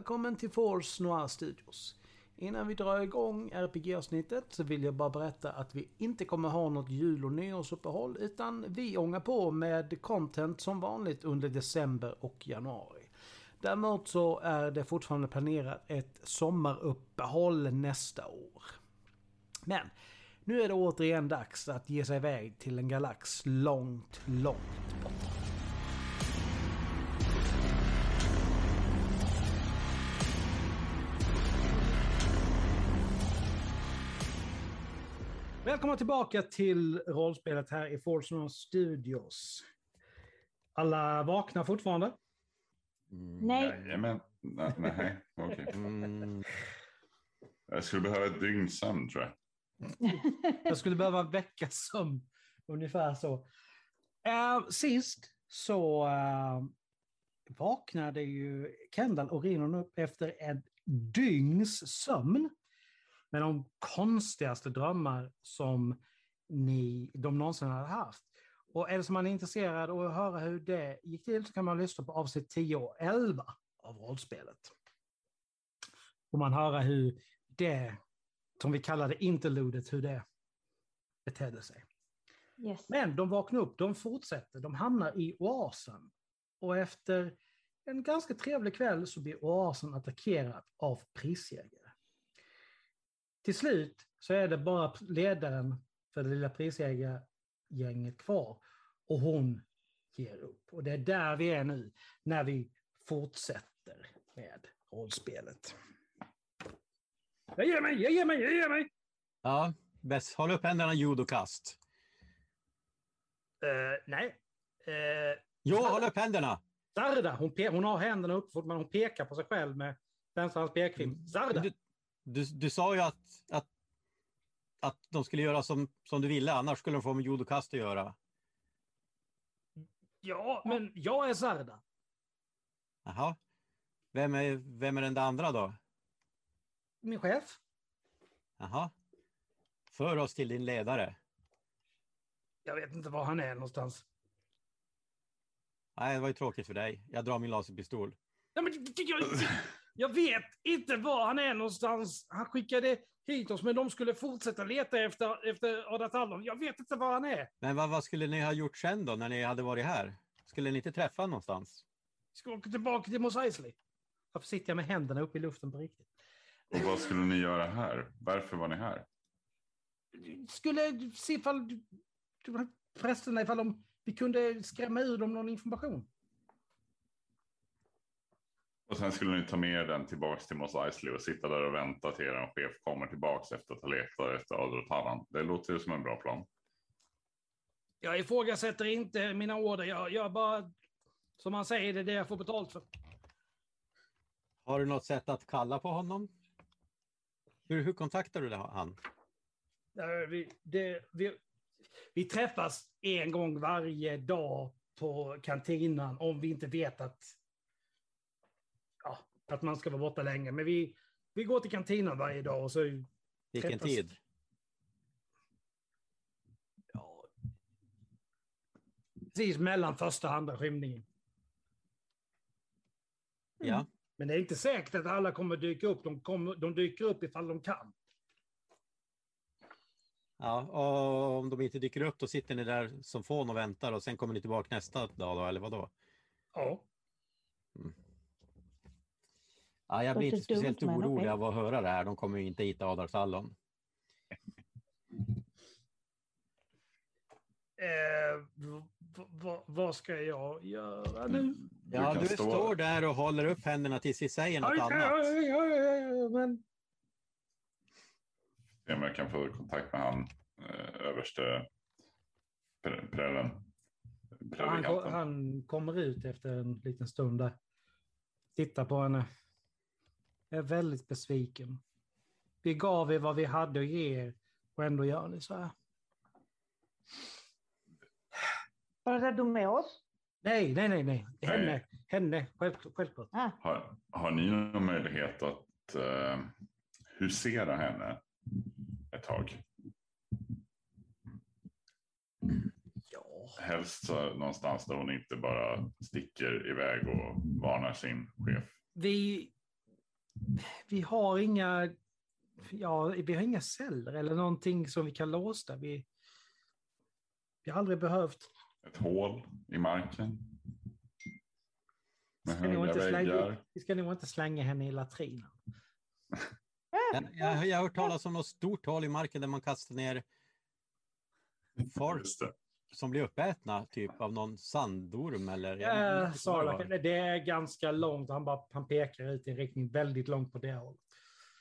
Välkommen till Force Noir Studios. Innan vi drar igång RPG-avsnittet så vill jag bara berätta att vi inte kommer ha något jul och nyårsuppehåll utan vi ångar på med content som vanligt under december och januari. Däremot så är det fortfarande planerat ett sommaruppehåll nästa år. Men nu är det återigen dags att ge sig iväg till en galax långt, långt borta. Välkomna tillbaka till rollspelet här i Force Studios. Alla vakna fortfarande? Mm, Nej. Jajamän. Nej, nej. okej. Mm, Jag skulle behöva ett dygns sömn tror jag. Jag skulle behöva en veckas sömn. Ungefär så. Eh, sist så eh, vaknade ju Kendall och Rinon upp efter ett dygns sömn. Med de konstigaste drömmar som ni, de någonsin hade haft. Och är det som man är intresserad av att höra hur det gick till så kan man lyssna på avsnitt 10 och 11 av rollspelet. Och man höra hur det, som vi kallade interludet, hur det betedde sig. Yes. Men de vaknar upp, de fortsätter, de hamnar i oasen. Och efter en ganska trevlig kväll så blir oasen attackerad av prisjägare. Till slut så är det bara ledaren för det lilla prisjägargänget kvar. Och hon ger upp. Och det är där vi är nu, när vi fortsätter med rollspelet. Jag ger mig, jag ger mig, jag ger mig! ja, bäst. Håll upp händerna judokast. Uh, nej. Uh, Jo, håll upp händerna! Zarda, hon, hon har händerna men hon pekar på sig själv med vänsterhands pekfilm. Zarda! Du, du, du sa ju att, att, att de skulle göra som, som du ville, annars skulle de få med judokast att göra. Ja, men jag är Zarda. Jaha. Vem är, vem är den där andra då? Min chef. Jaha. För oss till din ledare. Jag vet inte var han är någonstans. Nej, det var ju tråkigt för dig. Jag drar min laserpistol. Ja, men, jag, jag vet inte var han är någonstans. Han skickade hit oss, men de skulle fortsätta leta efter, efter Ada Tallon. Jag vet inte var han är. Men vad, vad skulle ni ha gjort sen då, när ni hade varit här? Skulle ni inte träffa honom någonstans? Ska åka tillbaka till Mos Eisley. Varför sitter jag med händerna uppe i luften på riktigt? Och vad skulle ni göra här? Varför var ni här? Skulle se ifall prästerna, ifall de, vi kunde skrämma ur dem någon information. Och sen skulle ni ta med den tillbaks till Mos Eisley och sitta där och vänta till er chef kommer tillbaks efter att ha letat efter Adrotallan. Det låter ju som en bra plan. Jag ifrågasätter inte mina order. Jag, jag bara, som man säger, det är det jag får betalt för. Har du något sätt att kalla på honom? Hur, hur kontaktar du det- han? Vi, det, vi, vi träffas en gång varje dag på kantinan om vi inte vet att, att man ska vara borta länge. Men vi, vi går till kantinan varje dag och så Vilken Träffas. tid? ja, precis mellan första och andra skymningen. Ja. Men det är inte säkert att alla kommer dyka upp. De, kommer, de dyker upp ifall de kan. ja. Och om de inte dyker upp, då sitter ni där som fån och väntar och sen kommer ni tillbaka nästa dag då, eller vad då? Ja. Ja, jag blir inte speciellt orolig av att höra det här. De kommer ju inte hitta Adarsallon. Eh, vad ska jag göra nu? Ja, kan du stå- står där och håller upp händerna tills vi säger något Oj, annat. oj, oj, Men Se om jag kan få kontakt med han eh, överste pre- prällen. han, han kommer ut efter en liten stund där. Tittar på henne. Jag är väldigt besviken. Vi gav er vad vi hade att ge er och ändå gör ni så här. Pratar du med oss? Nej, nej, nej, nej. Henne, Nej. henne, själv, självklart. Ah, Har, har ni någon möjlighet att uh, husera henne ett tag? Ja, Helst så någonstans där hon inte bara sticker iväg och varnar sin chef. vi, vi har inga, ja, vi har inga celler eller någonting som vi kan låsa. Vi, vi har aldrig behövt. Ett hål i marken. Med Ska höga inte slänga, väggar. vi ska nog inte slänga henne i latrinen. Jag, har hört talas om något stort hål i marken där man kastar ner folk Just det. Som blir uppätna typ av någon sandorm eller... Ja, inte vad det är ganska långt. Han, bara, han pekar ut i en riktning väldigt långt på det hållet.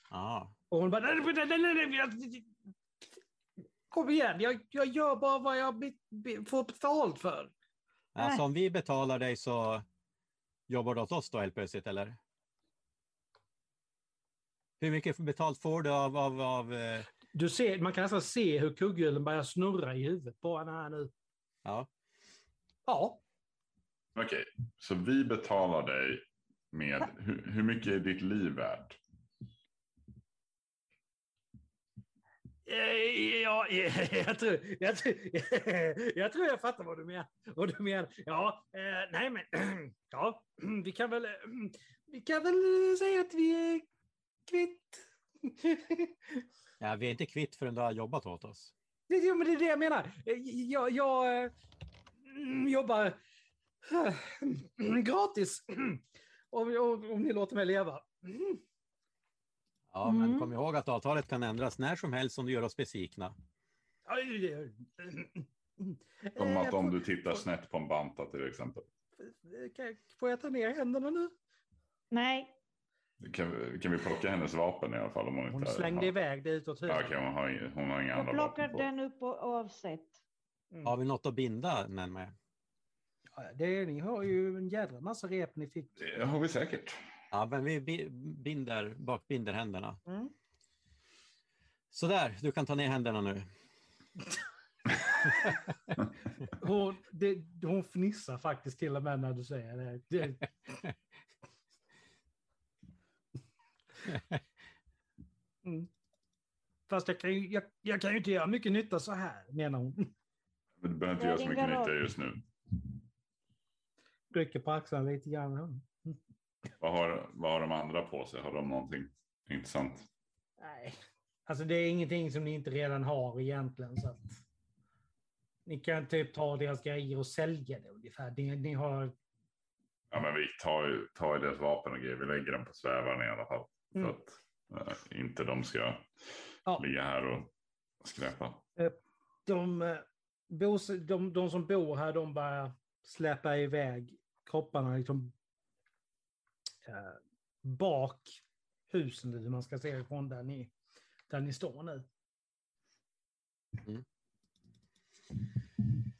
Ja. Och hon bara, nej, nej, nej, nej, nej, kom igen, jag, jag gör bara vad jag be, be, får betalt för. Alltså om vi betalar dig så jobbar du åt oss då helt plötsligt eller? Hur mycket betalt får du av, av, av eh, Du ser, man kan nästan se hur kugghjulen börjar snurra i huvudet på henne här nu. Ja, Ja, Okej, så vi betalar dig med, hur, hur mycket är ditt liv värt? Eh, ja jag, tror, jag, tror, jag tror jag fattar vad du menar. Vad du menar. Ja, eh, nej men, ja, vi kan väl, eh, vi kan väl säga att vi är kvitt. ja, vi är inte kvitt förrän du har jobbat åt oss. Det, ja, men det är det jag menar. Eh, Jag, jag eh, mm, jobbar eh, gratis om, om, om ni låter mig leva. Mm. Ja, men Mm. kom ihåg att avtalet kan ändras när som helst om du gör oss besvikna. Som Eh, att om får- du tittar snett på en banta till exempel. kan- Får jag ta ner händerna nu? Nej, Kan, kan vi plocka hennes vapen i alla fall? Om hon, Hon inte slängde har... iväg det utåt Ja, höger. Okej, hon, har, hon har inga jag andra plockar vapen den upp o- oavsett. Mm. Har vi något att binda den med? Ja, det, ni har ju en jädra massa rep ni fick. Det har vi säkert. Ja, men vi bi- binder, bakbinder händerna. Mm. Sådär, du kan ta ner händerna nu. Hon, det, hon fnissar faktiskt till och med när du säger det. det mm. Fast jag kan, ju, jag, jag kan ju inte göra mycket nytta så här, menar hon. Men Du behöver inte göra så mycket nytta just nu. Rycker på axlarna lite grann. Vad har, vad har de andra på sig? Har de någonting intressant? Nej, alltså det är ingenting som ni inte redan har egentligen. Så att ni kan typ ta deras grejer och sälja det ungefär. Ni, ni har... Ja, men vi tar ju tar ju deras vapen och grejer. Vi lägger dem på svävaren i alla fall. Mm. För att eh, inte de ska Ja. ligga här och skräpa. De, eh, de, de som bor här, de bara släpar iväg kropparna liksom eh, bak husen, hur man ska se ifrån där ni, där ni står nu. Mm.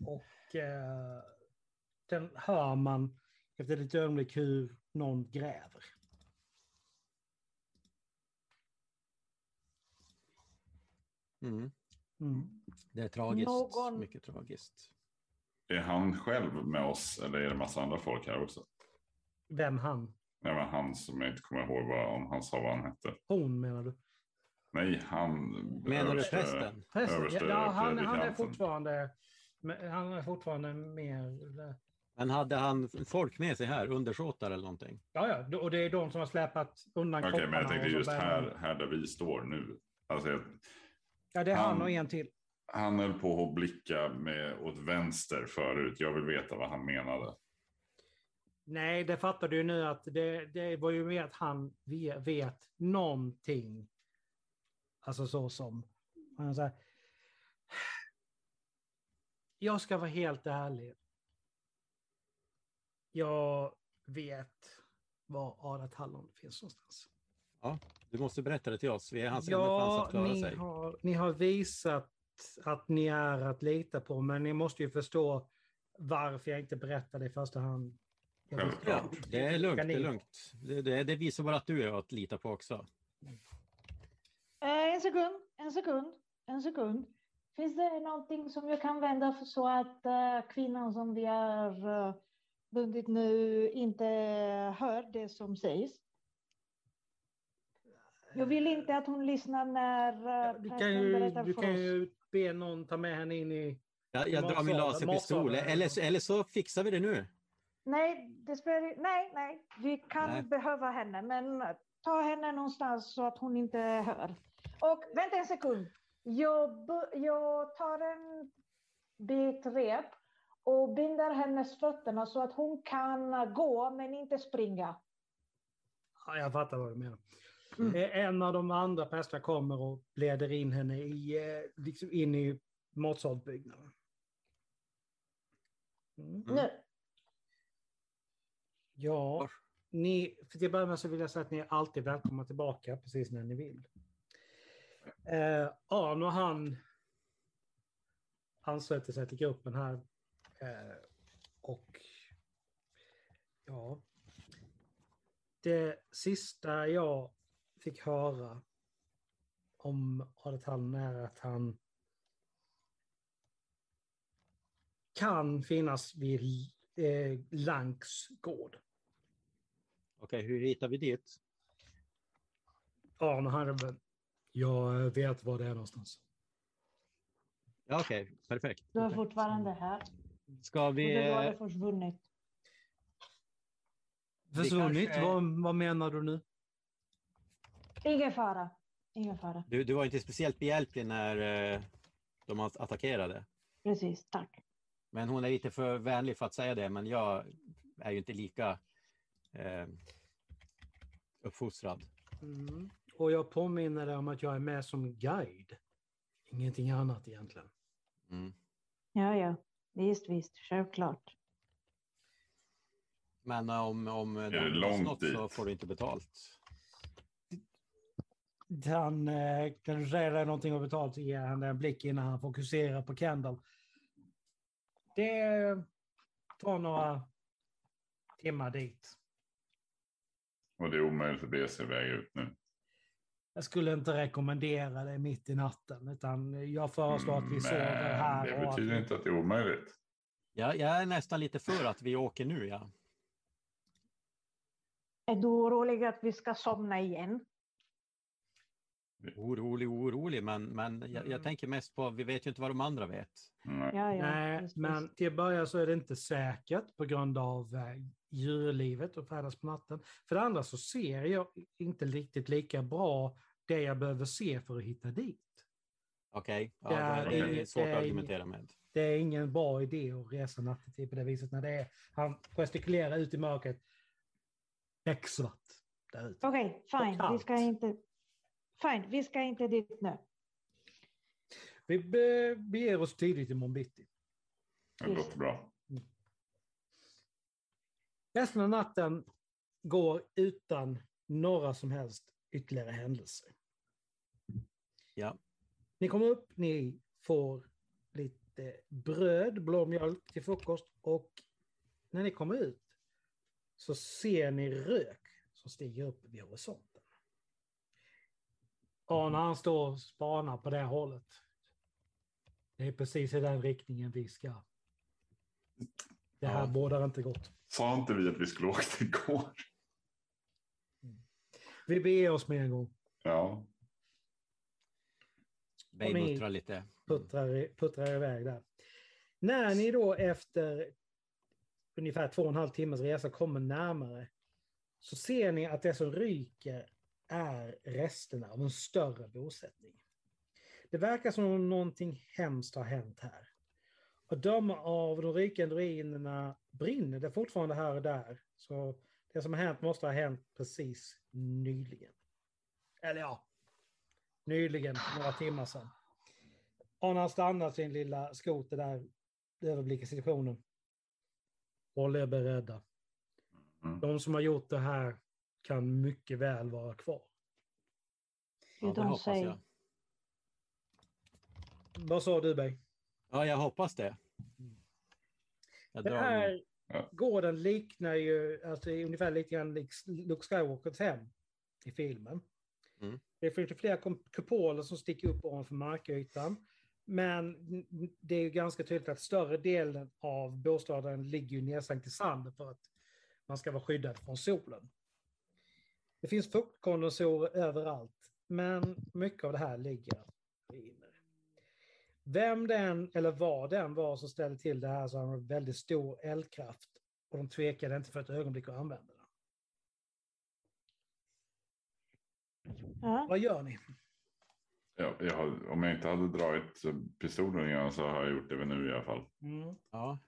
Och eh, den hör man efter ett ögonblick hur någon gräver. Mm. Mm. Det är tragiskt, Någon- mycket tragiskt. Är han själv med oss eller är det en massa andra folk här också? Vem han? Nej, men han som jag inte kommer ihåg vad, om han sa vad han hette. Hon menar du? Nej, han. Menar du överste- prästen? Prästen? Överste Ja, han, han är fortfarande... Han är fortfarande mer... Men hade han folk med sig här, undersåtar eller någonting? Ja, ja, och det är de som har släpat undan Okej, men jag tänkte just här, här där vi står nu. Alltså, jag- Ja, det är han han- och en till. han höll på att blicka med, åt vänster förut. Jag vill veta vad han menade. Nej, det fattar du nu att det, det var ju mer att han ve- vet någonting. Alltså så som... Han så här, jag ska vara helt ärlig. Jag vet var Adat Hallon finns någonstans. Du måste berätta det till oss. Vi är hans enda chans Ja, att klara ni sig. har, ni har visat att ni är att lita på, men ni måste ju förstå varför jag inte berättar det i första hand. Självklart. Ja, det är lugnt, det är lugnt. Det, det, det visar bara att du är att lita på också. Eh, en sekund, en sekund, en sekund. Finns det någonting som jag kan vända för så att eh, kvinnan som vi har uh, bundit nu inte hör det som sägs? Jag vill inte att hon lyssnar när Ja, uh, Du kan, ju, berättar du för kan oss. ju be någon ta med henne in i... Jag, jag drar min laserpistol. Eller, så- eller så fixar vi det nu. Nej, det spelar, nej, nej, vi kan Nej. behöva henne, men ta henne någonstans så att hon inte hör. Och vänta en sekund. Jag, jag tar en bit rep och binder hennes fötterna så att hon kan gå men inte springa. Ja, jag fattar vad du menar. Mm. Eh, En av de andra prästerna kommer och leder in henne i, eh, liksom in i matsalsbyggnaden. Mm. Mm. Ja, ni, för till att börja med så vill jag säga att ni är alltid välkomna tillbaka precis när ni vill. Eh, Arn och han ansluter sig till gruppen här. Eh, och ja, det sista jag fick höra om Adethan är att han kan finnas vid eh, Lanks gård. Okej, hur hittar vi dit? Arne väl- jag vet var det är någonstans. Ja, okej, perfekt. Du är fortfarande här. Ska Och vi... du har eh, det försvunnit. Försvunnit? kanske- Vad, vad menar du nu? Ingen fara. Ingen fara. Du, du var inte speciellt behjälplig när eh, de att- attackerade. Precis, tack. Men hon är lite för vänlig för att säga det, men jag är ju inte lika eh, uppfostrad. Mm. Och jag påminner dig om att jag är med som guide. Ingenting annat egentligen. Mm. Ja, ja. Visst, visst. Självklart. Men om, om det de långt något så dit? får du inte betalt. Han, eh, kan du säga dig någonting om betalt så ger han en blick innan han fokuserar på Kendall. Det tar några timmar dit. Och det är omöjligt att bege sig iväg ut nu. Jag skulle inte rekommendera det mitt i natten, utan jag föreslår att vi sover Men här. det och att betyder vi- inte att det är omöjligt. Ja, jag är nästan lite för att vi åker nu, ja. Är du orolig att vi ska somna igen? Orolig, orolig, men, men jag, Mm. jag tänker mest på, vi vet ju inte vad de andra vet. Nej. Ja, ja. Nej, men till att börja så är det inte säkert på grund av eh, djurlivet och färdas på natten. För det andra så ser jag inte riktigt lika bra det jag behöver se för att hitta dit. Okej, ja, Det det, är- det är svårt det att argumentera med. Det är ingen bra idé att resa nattetid på det viset när det är, han gestikulerar ut i mörkret, becksvart. Okej, fine. Vi ska inte... Fine, vi ska inte dit nu. Vi be- beger oss tidigt imorgon bitti. Det låter bra. Resten av natten går utan några som helst ytterligare händelser. Ja. Ni kommer upp, ni får lite bröd, blåmjölk till frukost och när ni kommer ut så ser ni rök som stiger upp vid horisonten. Och när han står och spanar på det hållet. Det är precis i den riktningen vi ska. Det här Ja. bådar inte gott. Sa inte vi att vi skulle åka igår? Vi beger oss med en gång. Ja. Muttrar lite. puttrar, puttrar iväg där. När ni då efter ungefär två och en halv timmes resa kommer närmare så ser ni att det som ryker är resterna av en större bosättning. Det verkar som om någonting hemskt har hänt här. Och döma av de rykande ruinerna brinner det fortfarande här och där. Så det som har hänt måste ha hänt precis nyligen. Eller ja, nyligen, några timmar sedan. Arne har stannat sin lilla skoter där, överblickar situationen. Håll er beredda. Mm. De som har gjort det här kan mycket väl vara kvar. Ja, det hoppas jag. Vad sa du, Berg? Ja, jag hoppas det. Jag Den här. Ja. gården liknar ju alltså, ungefär lite grann Luke Skywalkers hem i filmen. Mm. Det finns ju flera kupoler som sticker upp ovanför markytan. Men det är ju ganska tydligt att större delen av bostaden ligger ju nedsänkt i sanden för att man ska vara skyddad från solen. Det finns fuktkondensorer överallt, men mycket av det här ligger i ruiner. Vem den eller vad den var som ställde till det här så har de väldigt stor eldkraft Och de tvekade inte för ett ögonblick att använda den. Ja. Vad gör ni? Ja, jag har, om jag inte hade dragit pistolen innan så har jag gjort det väl nu i alla fall. Mm. Ja.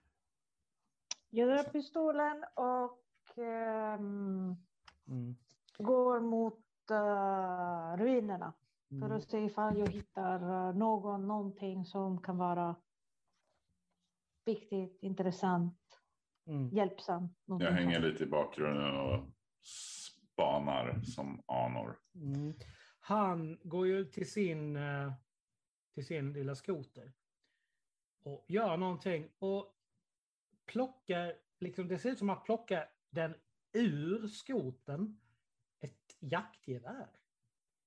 Jag drar pistolen och ehm, Mm. Går mot uh, ruinerna för Mm. att se ifall jag hittar eh, någon, någonting som kan vara viktigt, intressant, Mm. hjälpsamt. Jag hänger sånt. lite i bakgrunden och spanar som anor. Mm. Han går ju till sin, eh, till sin lilla skoter och gör någonting och plockar, liksom, det ser ut som att plocka den ur skoten jaktgevär.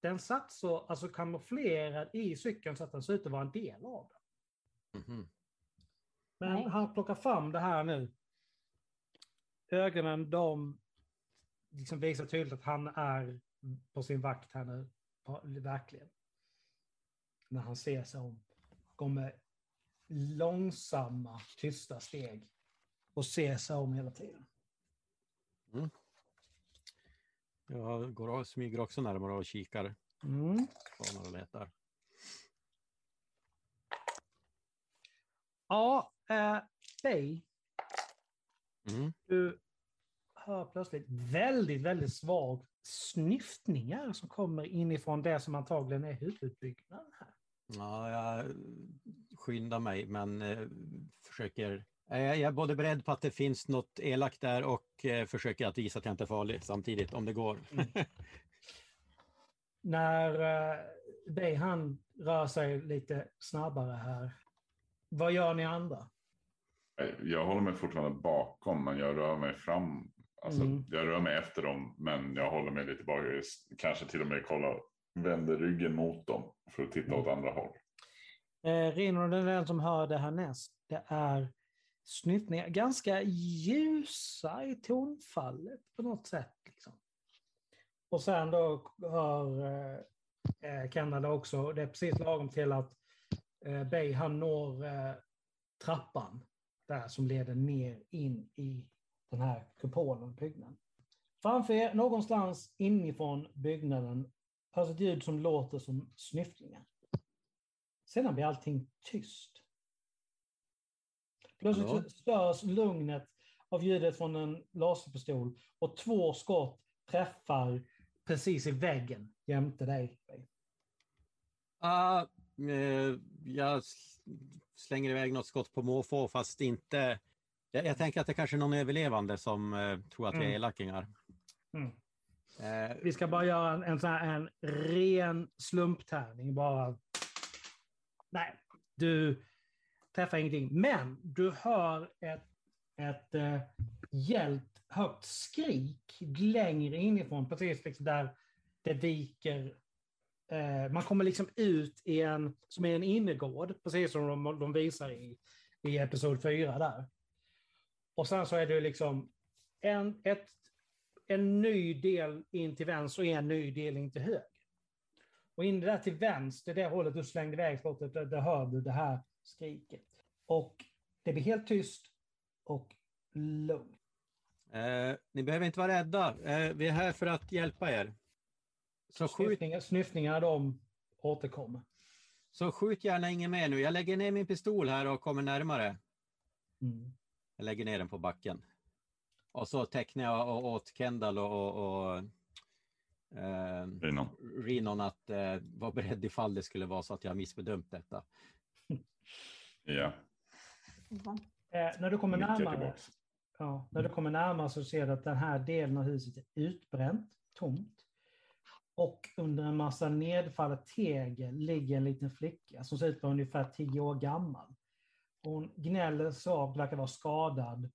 Den satt så alltså kamouflerad i cykeln så att den ser ut att vara en del av den. Mhm. Men Nej. han plockar fram det här nu. Ögonen, de liksom visar tydligt att han är på sin vakt här nu. på- Verkligen. När han ser sig om. Går med långsamma, tysta steg. Och ser sig om hela tiden. Jag går och smyger också närmare och kikar. Mm. Spanar och letar. Ja, eh, Bey, Mm. du hör plötsligt väldigt, väldigt svagt snyftningar som kommer inifrån det som antagligen är huvudbyggnaden här. Ja, jag skyndar mig men eh, försöker. Eh, Jag är både beredd på att det finns något elakt där och eh, försöker att visa att jag inte är farlig samtidigt om det går. När uh, Bey han rör sig lite snabbare här. Vad gör ni andra? Jag håller mig fortfarande bakom men jag rör mig fram. Alltså, Mm. Jag rör mig efter dem men jag håller mig lite bak. Kanske till och med kolla, vänder ryggen mot dem för att titta åt andra håll. Eh, Rinor är den som hör det härnäst. Det är snyftningar, ganska ljusa i tonfallet på något sätt. Liksom. Och sen då hör eh, eh Kendall också, det är precis lagom till att eh, Bay han når eh, trappan där som leder ner in i den här kupolen, byggnaden. Framför er, någonstans inifrån byggnaden, hörs ett ljud som låter som snyftningar. Sedan blir allting tyst. Plötsligt så störs lugnet av ljudet från en laserpistol och två skott träffar precis i väggen jämte dig. Ah, eh, jag slänger iväg något skott på måfå fast inte... Jag, jag tänker att det kanske är någon överlevande som eh, tror att vi är Mm. elakingar. Mm. Eh, Vi ska bara göra en, en, sån här, en ren slumptärning. Bara... Nej, du träffar ingenting. Men du hör ett, ett eh, hjält högt skrik längre inifrån, precis liksom där det viker. Eh, man kommer liksom ut i en, som är en innergård, precis som de, de visar i, i episod 4 där. Och sen så är det liksom en, ett en ny del in till vänster och en ny del in till höger. Och in där till vänster, det hållet du slängde iväg skottet, där, där hör du det här skriket. Och det blir helt tyst och lugnt. eh, ni behöver inte vara rädda. Eh, vi är här för att hjälpa er. Så skjut, Snyftningar, snyftningar de återkommer. så skjut gärna ingen mer nu. Jag lägger ner min pistol här och kommer närmare. Mm. Jag lägger ner den på backen. Och så tecknar jag åt Kendall och, och, och eh, Rinon. Rinon att eh, vara beredd ifall det skulle vara så att jag missbedömt detta. Ja. Eh, när du kommer nickar närmare, ja, när du kommer närmare så ser du att den här delen av huset är utbränt, tomt. Och under en massa nedfallet tegel ligger en liten flicka som ser ut att vara ungefär tio år gammal. Hon gnäller svagt, verkar vara skadad.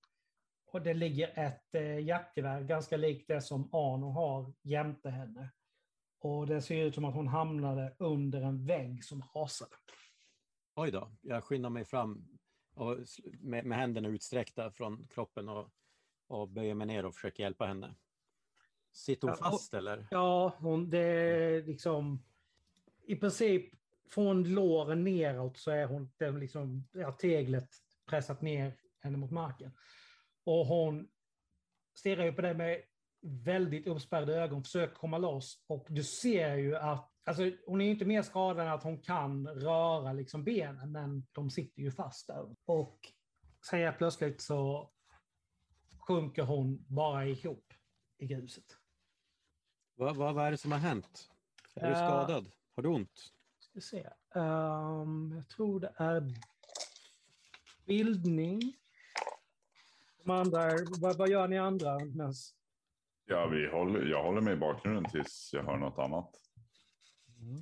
Och det ligger ett eh, jaktgevär, ganska likt det som Arno har jämte henne. Och det ser ut som att hon hamnade under en vägg som rasade. Oj då, jag skyndar mig fram och med, med händerna utsträckta från kroppen och, och böjer mig ner och försöker hjälpa henne. Sitter hon fast eller? Ja, hon, det är liksom... I princip från låren neråt så är hon det är liksom, ja, teglet pressat ner henne mot marken. Och hon stirrar ju på dig med väldigt uppspärrade ögon, försöker komma loss. Och du ser ju att, alltså hon är ju inte mer skadad än att hon kan röra liksom benen, men de sitter ju fast där. Och säger plötsligt så sjunker hon bara ihop i gruset. Vad, vad, vad är det som har hänt? Är du Eh, skadad? Har du ont? Ska se. Ehm, jag tror det är bildning. De andra, vad, vad gör ni andra? Mens... Ja, vi håller, jag håller mig i bakgrunden tills jag hör något annat.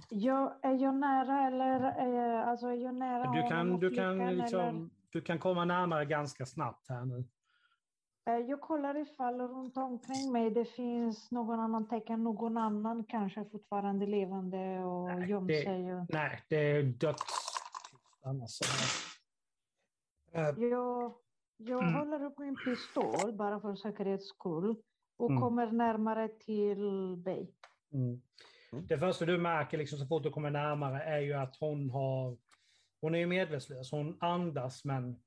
Jag, är jag nära eller eh, alltså är jag nära Du kan, du, kan liksom, du kan komma närmare ganska snabbt här nu. Eh, Jag kollar ifall runt omkring mig det finns någon annan tecken, någon annan kanske fortfarande levande och Nej, gömt det- sig. Och... Nej, det är dödstyst annars. Eh, Jag, jag Mm. håller upp min pistol bara för säkerhets skull och Mm. kommer närmare till Bay. Mm. Mm. Det första du märker liksom, så fort du kommer närmare är ju att hon har... Hon är ju medvetslös. Hon andas men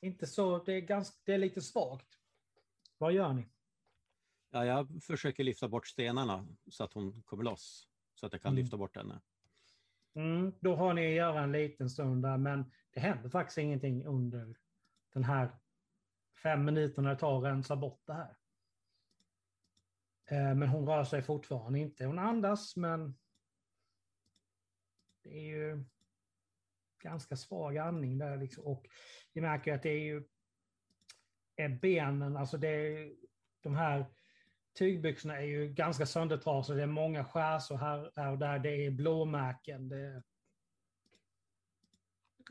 inte så... Det är, ganska, det är lite svagt. Vad gör ni? Ja, jag försöker lyfta bort stenarna så att hon kommer loss. Så att jag kan Mm. lyfta bort henne. Mm, då har ni att göra en liten stund där, men det händer faktiskt ingenting under den här fem minuterna det tar att rensa bort det här. Eh, men hon rör sig fortfarande inte. Hon andas, men det är ju ganska svag andning där. Liksom. Och vi märker att det är ju är benen, alltså det är, de här tygbyxorna är ju ganska söndertrasiga. Det är många skärsår här, här och där. Det är blåmärken. Det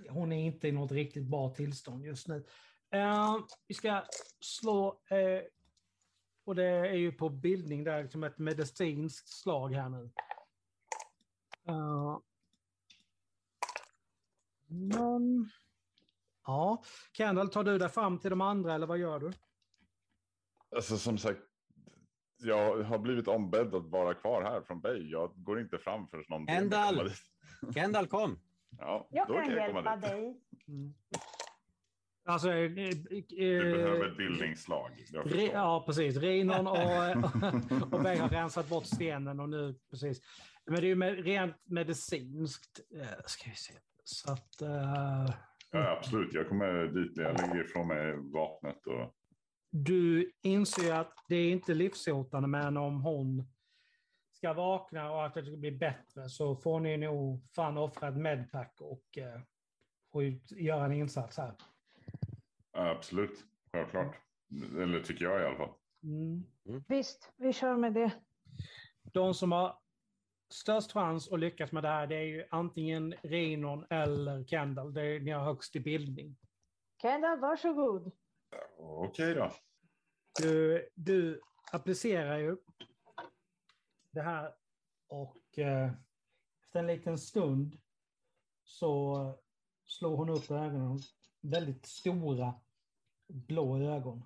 hon är inte i något riktigt bra tillstånd just nu. Uh, vi ska slå, eh, och det är ju på bildning där, liksom ett medicinskt slag här nu. Uh, någon... Ja, Kendall, tar du dig fram till de andra eller vad gör du? Alltså som sagt, jag har blivit ombedd att vara kvar här från Bay. Jag går inte fram förrän någon Kendall! komma. Kendall, kom! Ja, Jag då kan kan jag komma hjälpa dit. dig. Alltså, eh, eh, Du behöver ett bildningsslag. Jag Re, ja, precis. Rinon och, och Bey har rensat bort stenen och nu, precis. Men det är ju med, rent medicinskt, eh, ska vi se. Så att... eh, Ja, absolut, jag kommer dit. Jag lägger ifrån mig vapnet och du inser att det är inte livshotande, men om hon ska vakna och att det blir bättre så får ni nog fan offra ett medpack och eh, ut, göra en insats här. Ja, absolut, självklart. Eller tycker jag i alla fall. Mm. Visst, vi kör med det. De som har störst chans att lyckas med det här, det är ju antingen Rinon eller Kendall. Det är, ni har högst i bildning. Kendall, varsågod. Okej då. Du, du applicerar ju det här och eh, efter en liten stund så slår hon upp ögonen. Väldigt stora blå ögon.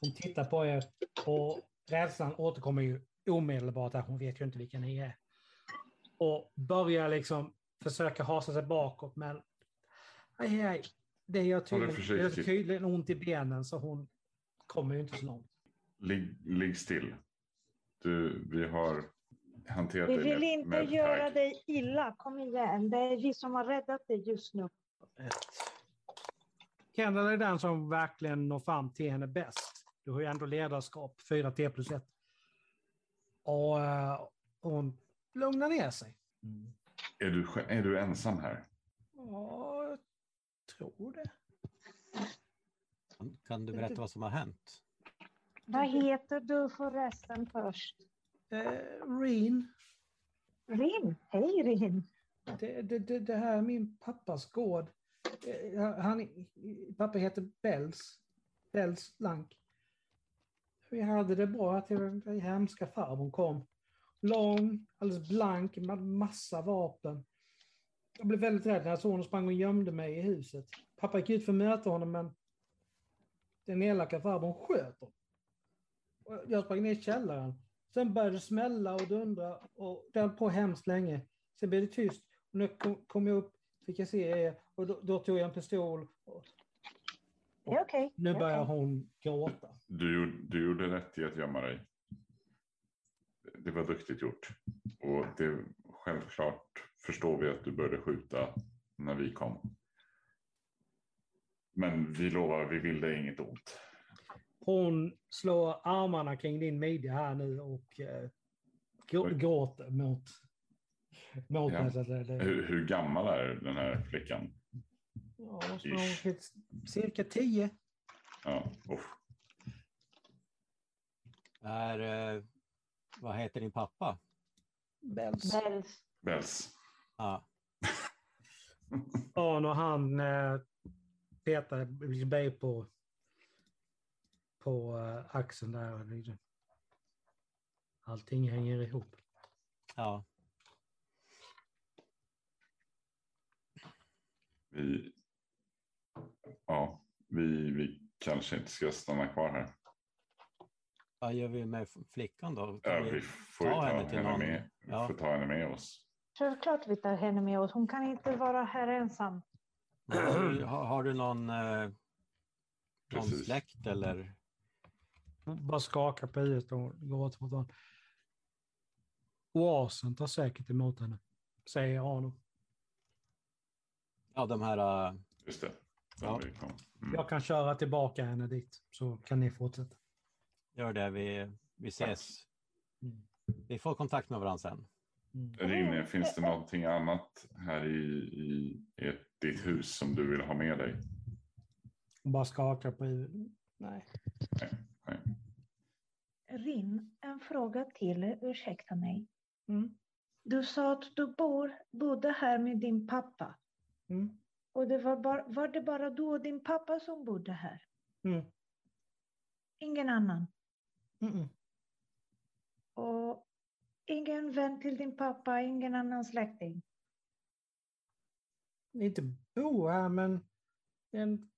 Hon tittar på er och rädslan återkommer ju omedelbart. Där hon vet ju inte vilka ni är. Och börjar liksom försöka hasa sig bakåt men aj, aj, det gör tydligen, det gör tydligen ont i benen så hon kommer ju inte så långt. Ligg, ligg still. Du, vi har hanterat Vi dig vill med- inte med göra tag. dig illa. Kom igen, det är vi som har räddat dig just nu. Kendall är den som verkligen når fram till henne bäst. Du har ju ändå ledarskap, 4 T plus 1. Och eh, hon lugnar ner sig. Är du, är du ensam här? Ja, jag tror det. Kan, du berätta vad som har hänt? Vad heter du förresten först? Eh, Reen, Rin. Hej Rin. det, det, det, det här är min pappas gård. Eh, han, pappa heter Bells. Bells Blank. Vi hade det bra till den hemska farbrorn kom. Lång, alldeles blank, med massa vapen. Jag blev väldigt rädd när jag såg honom sprang och gömde mig i huset. Pappa gick ut för att möta honom men den elaka farbrorn sköt honom. Och Jag sprang ner i källaren. Sen började det smälla och dundra och det höll på hemskt länge. Sen blev det tyst. Och när jag kom, kom jag upp fick jag se er och då, då tog jag en pistol. Och är okej. Nu börjar okej. hon gråta. Du, gjorde- du gjorde rätt i att gömma dig. Det var duktigt gjort. Och det, självklart förstår vi att du började skjuta när vi kom. Men vi lovar, vi vill dig inget ont. Hon slår armarna kring din midja här nu och eh, gråter mot, mot Ja. mig. Så att säga. det, Hur, hur gammal är den här flickan? Ja, måste cirka tio. Ja, uff. Är, eh, vad heter din pappa? Bells. Bells. Bells. Ja, Ja, och han eh, petar liksom mig på, på eh, axeln där. liksom. Allting hänger ihop. ja. Vi, ja, vi, vi kanske inte ska stanna kvar här. Vad gör vi med flickan då? Kan Ja, vi- vi får ta ta henne henne, någon- med. Vi ja. får ta henne med oss. Självklart vi tar henne med oss. Hon kan inte vara här ensam. Har du, har, du någon, eh, någon släkt eller? Bara skakar på huvudet och gråter mot honom. Oasen tar säkert emot henne, säger Arno. Ja, de här... eh, Just det. Ja. Mm. Jag kan köra tillbaka henne dit, så kan ni fortsätta. gör det, vi, vi ses. Mm. Vi får kontakt med varandra sen. Mm. Rinne, finns det någonting annat här i, i ert, ditt hus som du vill ha med dig? Hon bara skakar på huvudet. Nej. Rin, en fråga till. Ursäkta mig. Mm. Du sa att du bor, bodde här med din pappa. Mm. Och det var, bara, var det bara du och din pappa som bodde här? Mm. Ingen annan? Mm. Och ingen vän till din pappa, ingen annan släkting? Inte bo här, men den,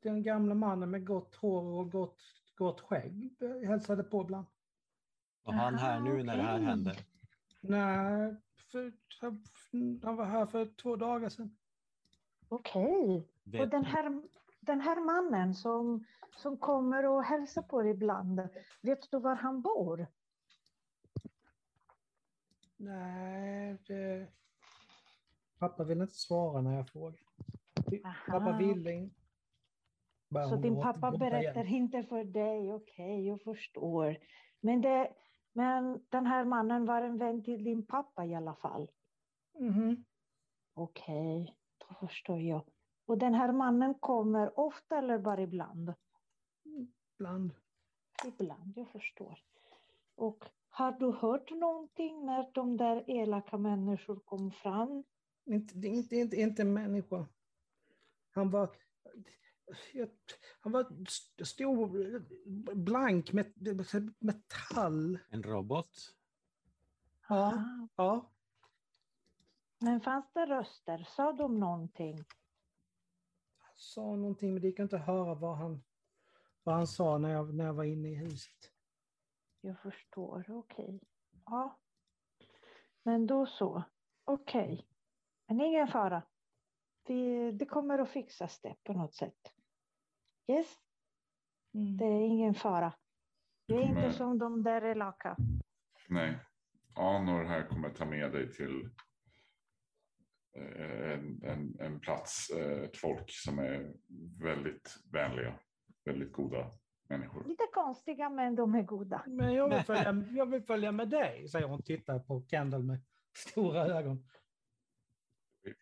den gamla mannen med gott hår och gott, gott skägg hälsade på ibland. Var han här Aha, nu när det här hände? Nej, för, han var här för två dagar sedan. Okej. Och Vet, den här, den här mannen som, som kommer och hälsar på dig ibland, vet du var han bor? Nej, det... Pappa vill inte svara när jag frågar. Aha. Pappa vill inte. Bara Så din pappa berättar igen. inte för dig, okej, jag förstår. Men, det, men den här mannen var en vän till din pappa i alla fall. Mhm. Okej, då förstår jag. Och den här mannen kommer ofta eller bara ibland? Ibland. Ibland, jag förstår. Och har du hört någonting när de där elaka människor kom fram? Inte, det är inte, inte, inte en människa. Han var... Han var st- stor, blank, met, metall. en robot? Ja, Ah, ja. Men fanns det röster? Sa de någonting? Han sa någonting, men det gick inte att höra vad han, vad han sa när jag, när jag var inne i huset. Jag förstår, okej. Ja. Men då så. Okej. Men ingen fara. Vi, det kommer att fixas det på något sätt. Yes, det är ingen fara. Du är kommer- inte som de där elaka. Nej. Anor här kommer ta med dig till en, en, en plats, eh, ett folk som är väldigt vänliga, väldigt goda människor. Lite konstiga, men de är goda. Men jag vill, följa, jag vill följa med dig, säger hon. Tittar på Kendall med stora ögon.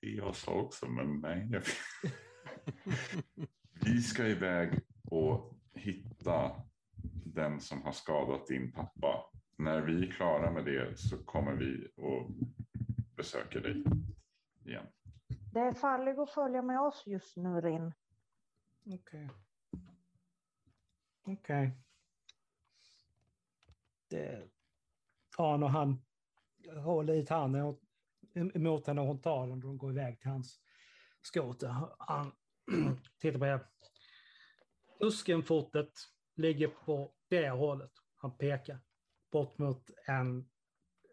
Jag sa också, men nej. Jag... Vi ska iväg och hitta den som har skadat din pappa. När vi är klara med det så kommer vi och besöker dig igen. Det är farligt att följa med oss just nu, Rin. Okej. Okej. Det... Ja, när han håller i handen emot henne och hon tar den och de går iväg till hans skoter. Han tittar på det. Uskenfortet ligger på det hållet. Han pekar bort mot en,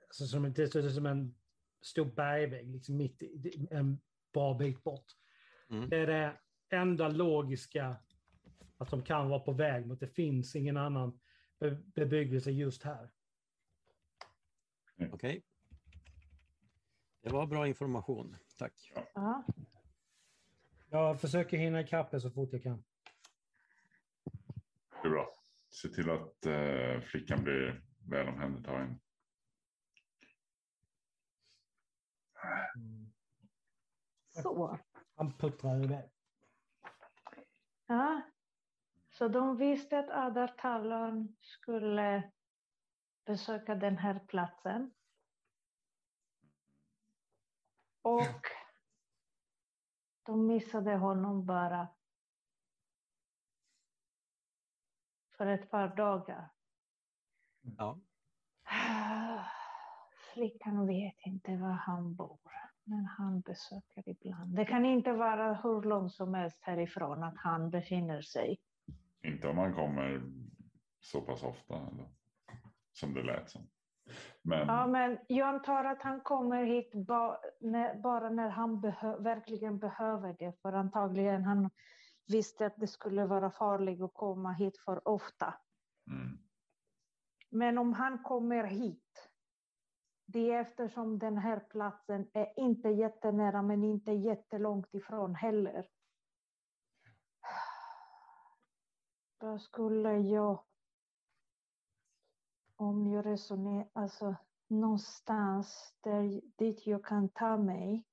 alltså som, det ser ut som en stor bergvägg, liksom mitt i, en bra bit bort. Mm. Det är det enda logiska att de kan vara på väg mot. Det finns ingen annan be- bebyggelse just här. Okej. Det var bra information. Tack. Ja. Jag försöker hinna ikapp er så fort jag kan. Det är bra. Se till att eh, flickan blir väl omhändertagen. Mm. Så. Han puttrar iväg. Ja. Så de visste att Adar Talon skulle besöka den här platsen. Och de missade honom bara för ett par dagar. Ja. Flickan vet inte var han bor, men han besöker ibland. Det kan inte vara hur långt som helst härifrån att han befinner sig. Inte om man kommer så pass ofta. Eller, som det lät som. Men Ja, men jag antar att han kommer hit ba, när, bara när han behö, verkligen behöver det. För antagligen han visste att det skulle vara farligt att komma hit för ofta. mm, Men om han kommer hit, det är eftersom den här platsen är inte jättenära men inte jättelångt ifrån heller. Då skulle jag, om jag resonerar, alltså någonstans där, dit jag kan ta mig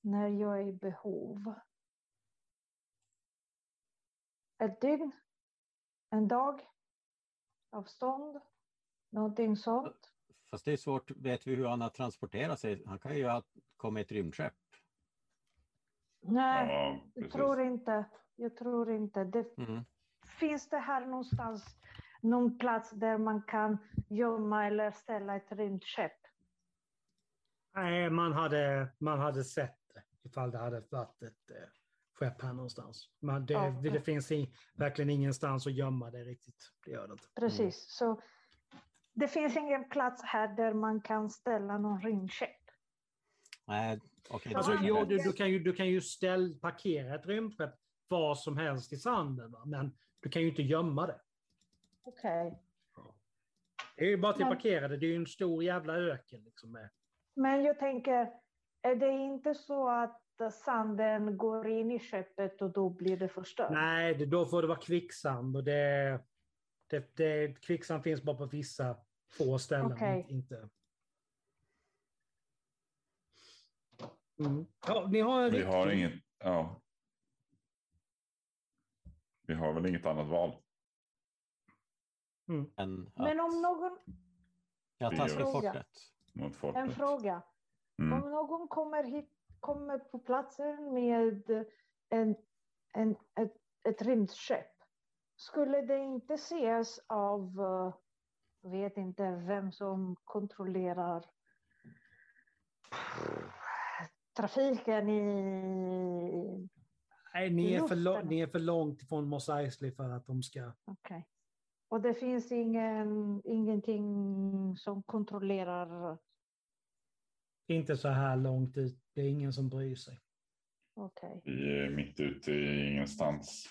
när jag är i behov. Ett dygn, en dag, avstånd, någonting sånt. Fast det är svårt. Vet vi hur han har transporterat sig? Han kan ju ha kommit i ett rymdskepp. Nej, ja, jag tror inte. Jag tror inte. Det, Mm. finns det här någonstans någon plats där man kan gömma eller ställa ett rymdskepp? Nej, man hade, man hade sett det ifall det hade varit ett eh, skepp här någonstans. Men det, Ja. det finns i, verkligen ingenstans att gömma det riktigt. Det gör det inte. Precis. Så det finns ingen plats här där man kan ställa någon rymdskepp. Nej. Så Alltså, jo, du, du kan ju, du kan ju ställ, parkera ett rymdskepp var som helst i sanden, va? men du kan ju inte gömma det. Okej. Det är ju bara till att Men- parkera det. Är ju en stor jävla öken. Liksom, med. Men jag tänker, är det inte så att sanden går in i skeppet och då blir det förstört? Nej, då får det vara kvicksand. Och det, det, det, kvicksand finns bara på vissa få ställen. Okej. Inte. Mm. Ja, ni har en Vi har inget. Ja. Vi har väl inget annat val. Men Men att om någon, jag Fråga. fortet. Mot en fortet. fråga. Mm. Om någon kommer hit, kommer på platsen med en, en, ett, ett rymdskepp, skulle det inte ses av, eh, vet inte vem som kontrollerar trafiken i... Nej, ni är, för ni är för långt ifrån Mos Eisley för att de ska... Okej. Och det finns ingen, ingenting som kontrollerar... Inte så här långt ut. Det är ingen som bryr sig. Okej. Vi är mitt ute i ingenstans.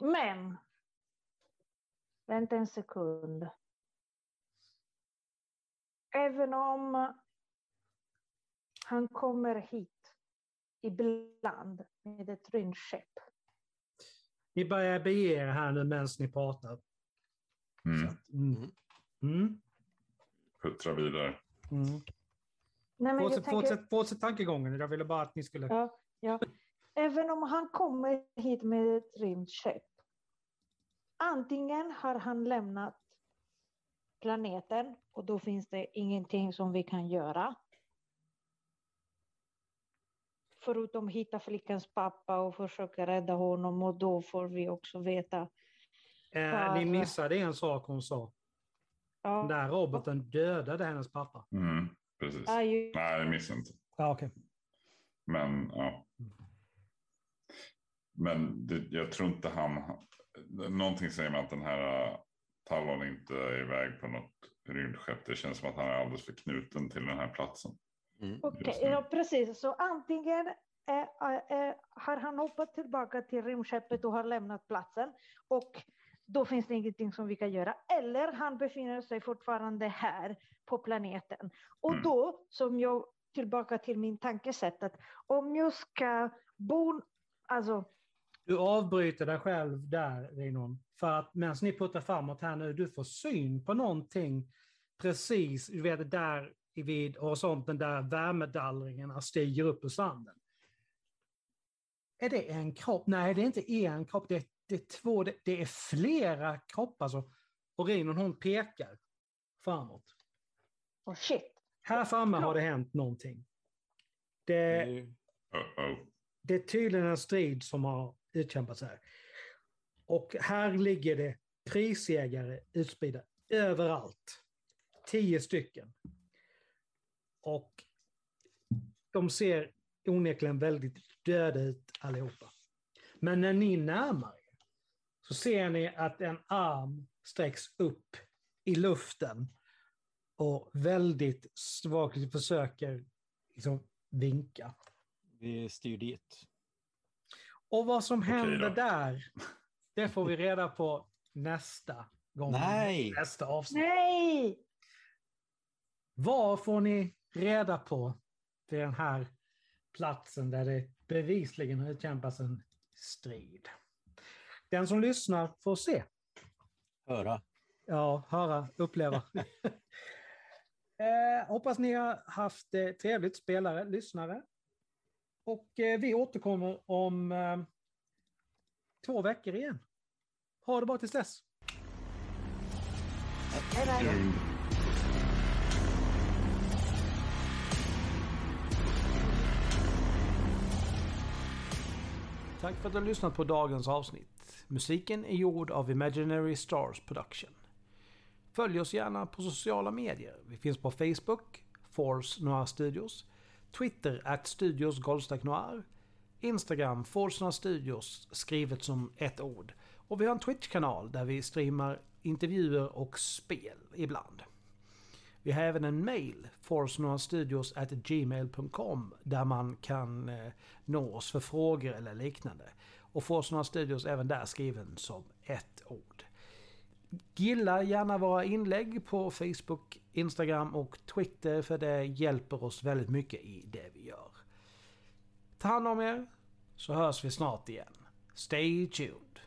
Men, vänta en sekund. Även om han kommer hit ibland med ett rymdskepp. Ni börjar bege er här nu medan ni pratar. Mm. Att, mm. Mm. Puttra vidare. Mm. Nej, men jag Fortsätt, tänker, fortsätt, fortsätt tankegången. Jag ville bara att ni skulle... ja, ja. Även om han kommer hit med ett rymdskepp. Antingen har han lämnat planeten och då finns det ingenting som vi kan göra. Förutom hitta flickans pappa och försöka rädda honom och då får vi också veta. Eh, ni missade en sak hon sa. Den Ja, där roboten dödade hennes pappa. Mm. Precis. ja, ju- Nej, det missade inte. Ja, okej. Men ja. Men det, jag tror inte han. Någonting säger mig att den här uh, Talon inte är iväg på något rymdskepp. Det känns som att han är alldeles för knuten till den här platsen. Mm. Okej, nu. ja, precis. Så antingen är, är, har han hoppat tillbaka till rymdskeppet och har lämnat platsen och då finns det ingenting som vi kan göra. Eller han befinner sig fortfarande här på planeten. Och Mm. då, som jag tillbaka till min tankesätt, att om jag ska bo, alltså Du avbryter dig själv där, Rinon. För att medan ni puttar framåt här nu, du får syn på någonting precis, du vet där vid horisonten där värmedallringarna stiger upp ur sanden. Är det en kropp? Nej, det är inte en kropp, det är, det är två, det, det är flera kroppar. Så. Och Rinon hon pekar framåt. oh shit. Här framme har det hänt någonting. Det, det är tydligen en strid som har utkämpats här. Och här ligger det prisjägare utspridda överallt. Tio stycken. Och de ser onekligen väldigt döda ut allihopa. Men när ni närmar er så ser ni att en arm sträcks upp i luften och väldigt svagt försöker liksom vinka. Vi styr dit. Och vad som händer där, det får vi reda på nästa gång. Nej. Nästa avsnitt. Nej! Vad får ni reda på vid den här platsen där det bevisligen har utkämpats en strid? Den som lyssnar får se. Höra. Ja, höra, uppleva. eh, hoppas ni har haft det trevligt, spelare, lyssnare. Och eh, vi återkommer om eh, två veckor igen. Ha det bra tills dess. Hej. Tack för att du har lyssnat på dagens avsnitt. Musiken är gjord av Imaginary Stars Production. Följ oss gärna på sociala medier. Vi finns på Facebook, Force Noir Studios, Twitter at Studios Goldstack Noir, Instagram Forsna Studios skrivet som ett ord. Och vi har en Twitch-kanal där vi streamar intervjuer och spel ibland. Vi har även en mail, gmail.com där man kan eh, nå oss för frågor eller liknande. Och Forsnoa Studios även där skriven som ett ord. Gilla gärna våra inlägg på Facebook, Instagram och Twitter för det hjälper oss väldigt mycket i det vi gör. Ta hand om er så hörs vi snart igen. Stay tuned!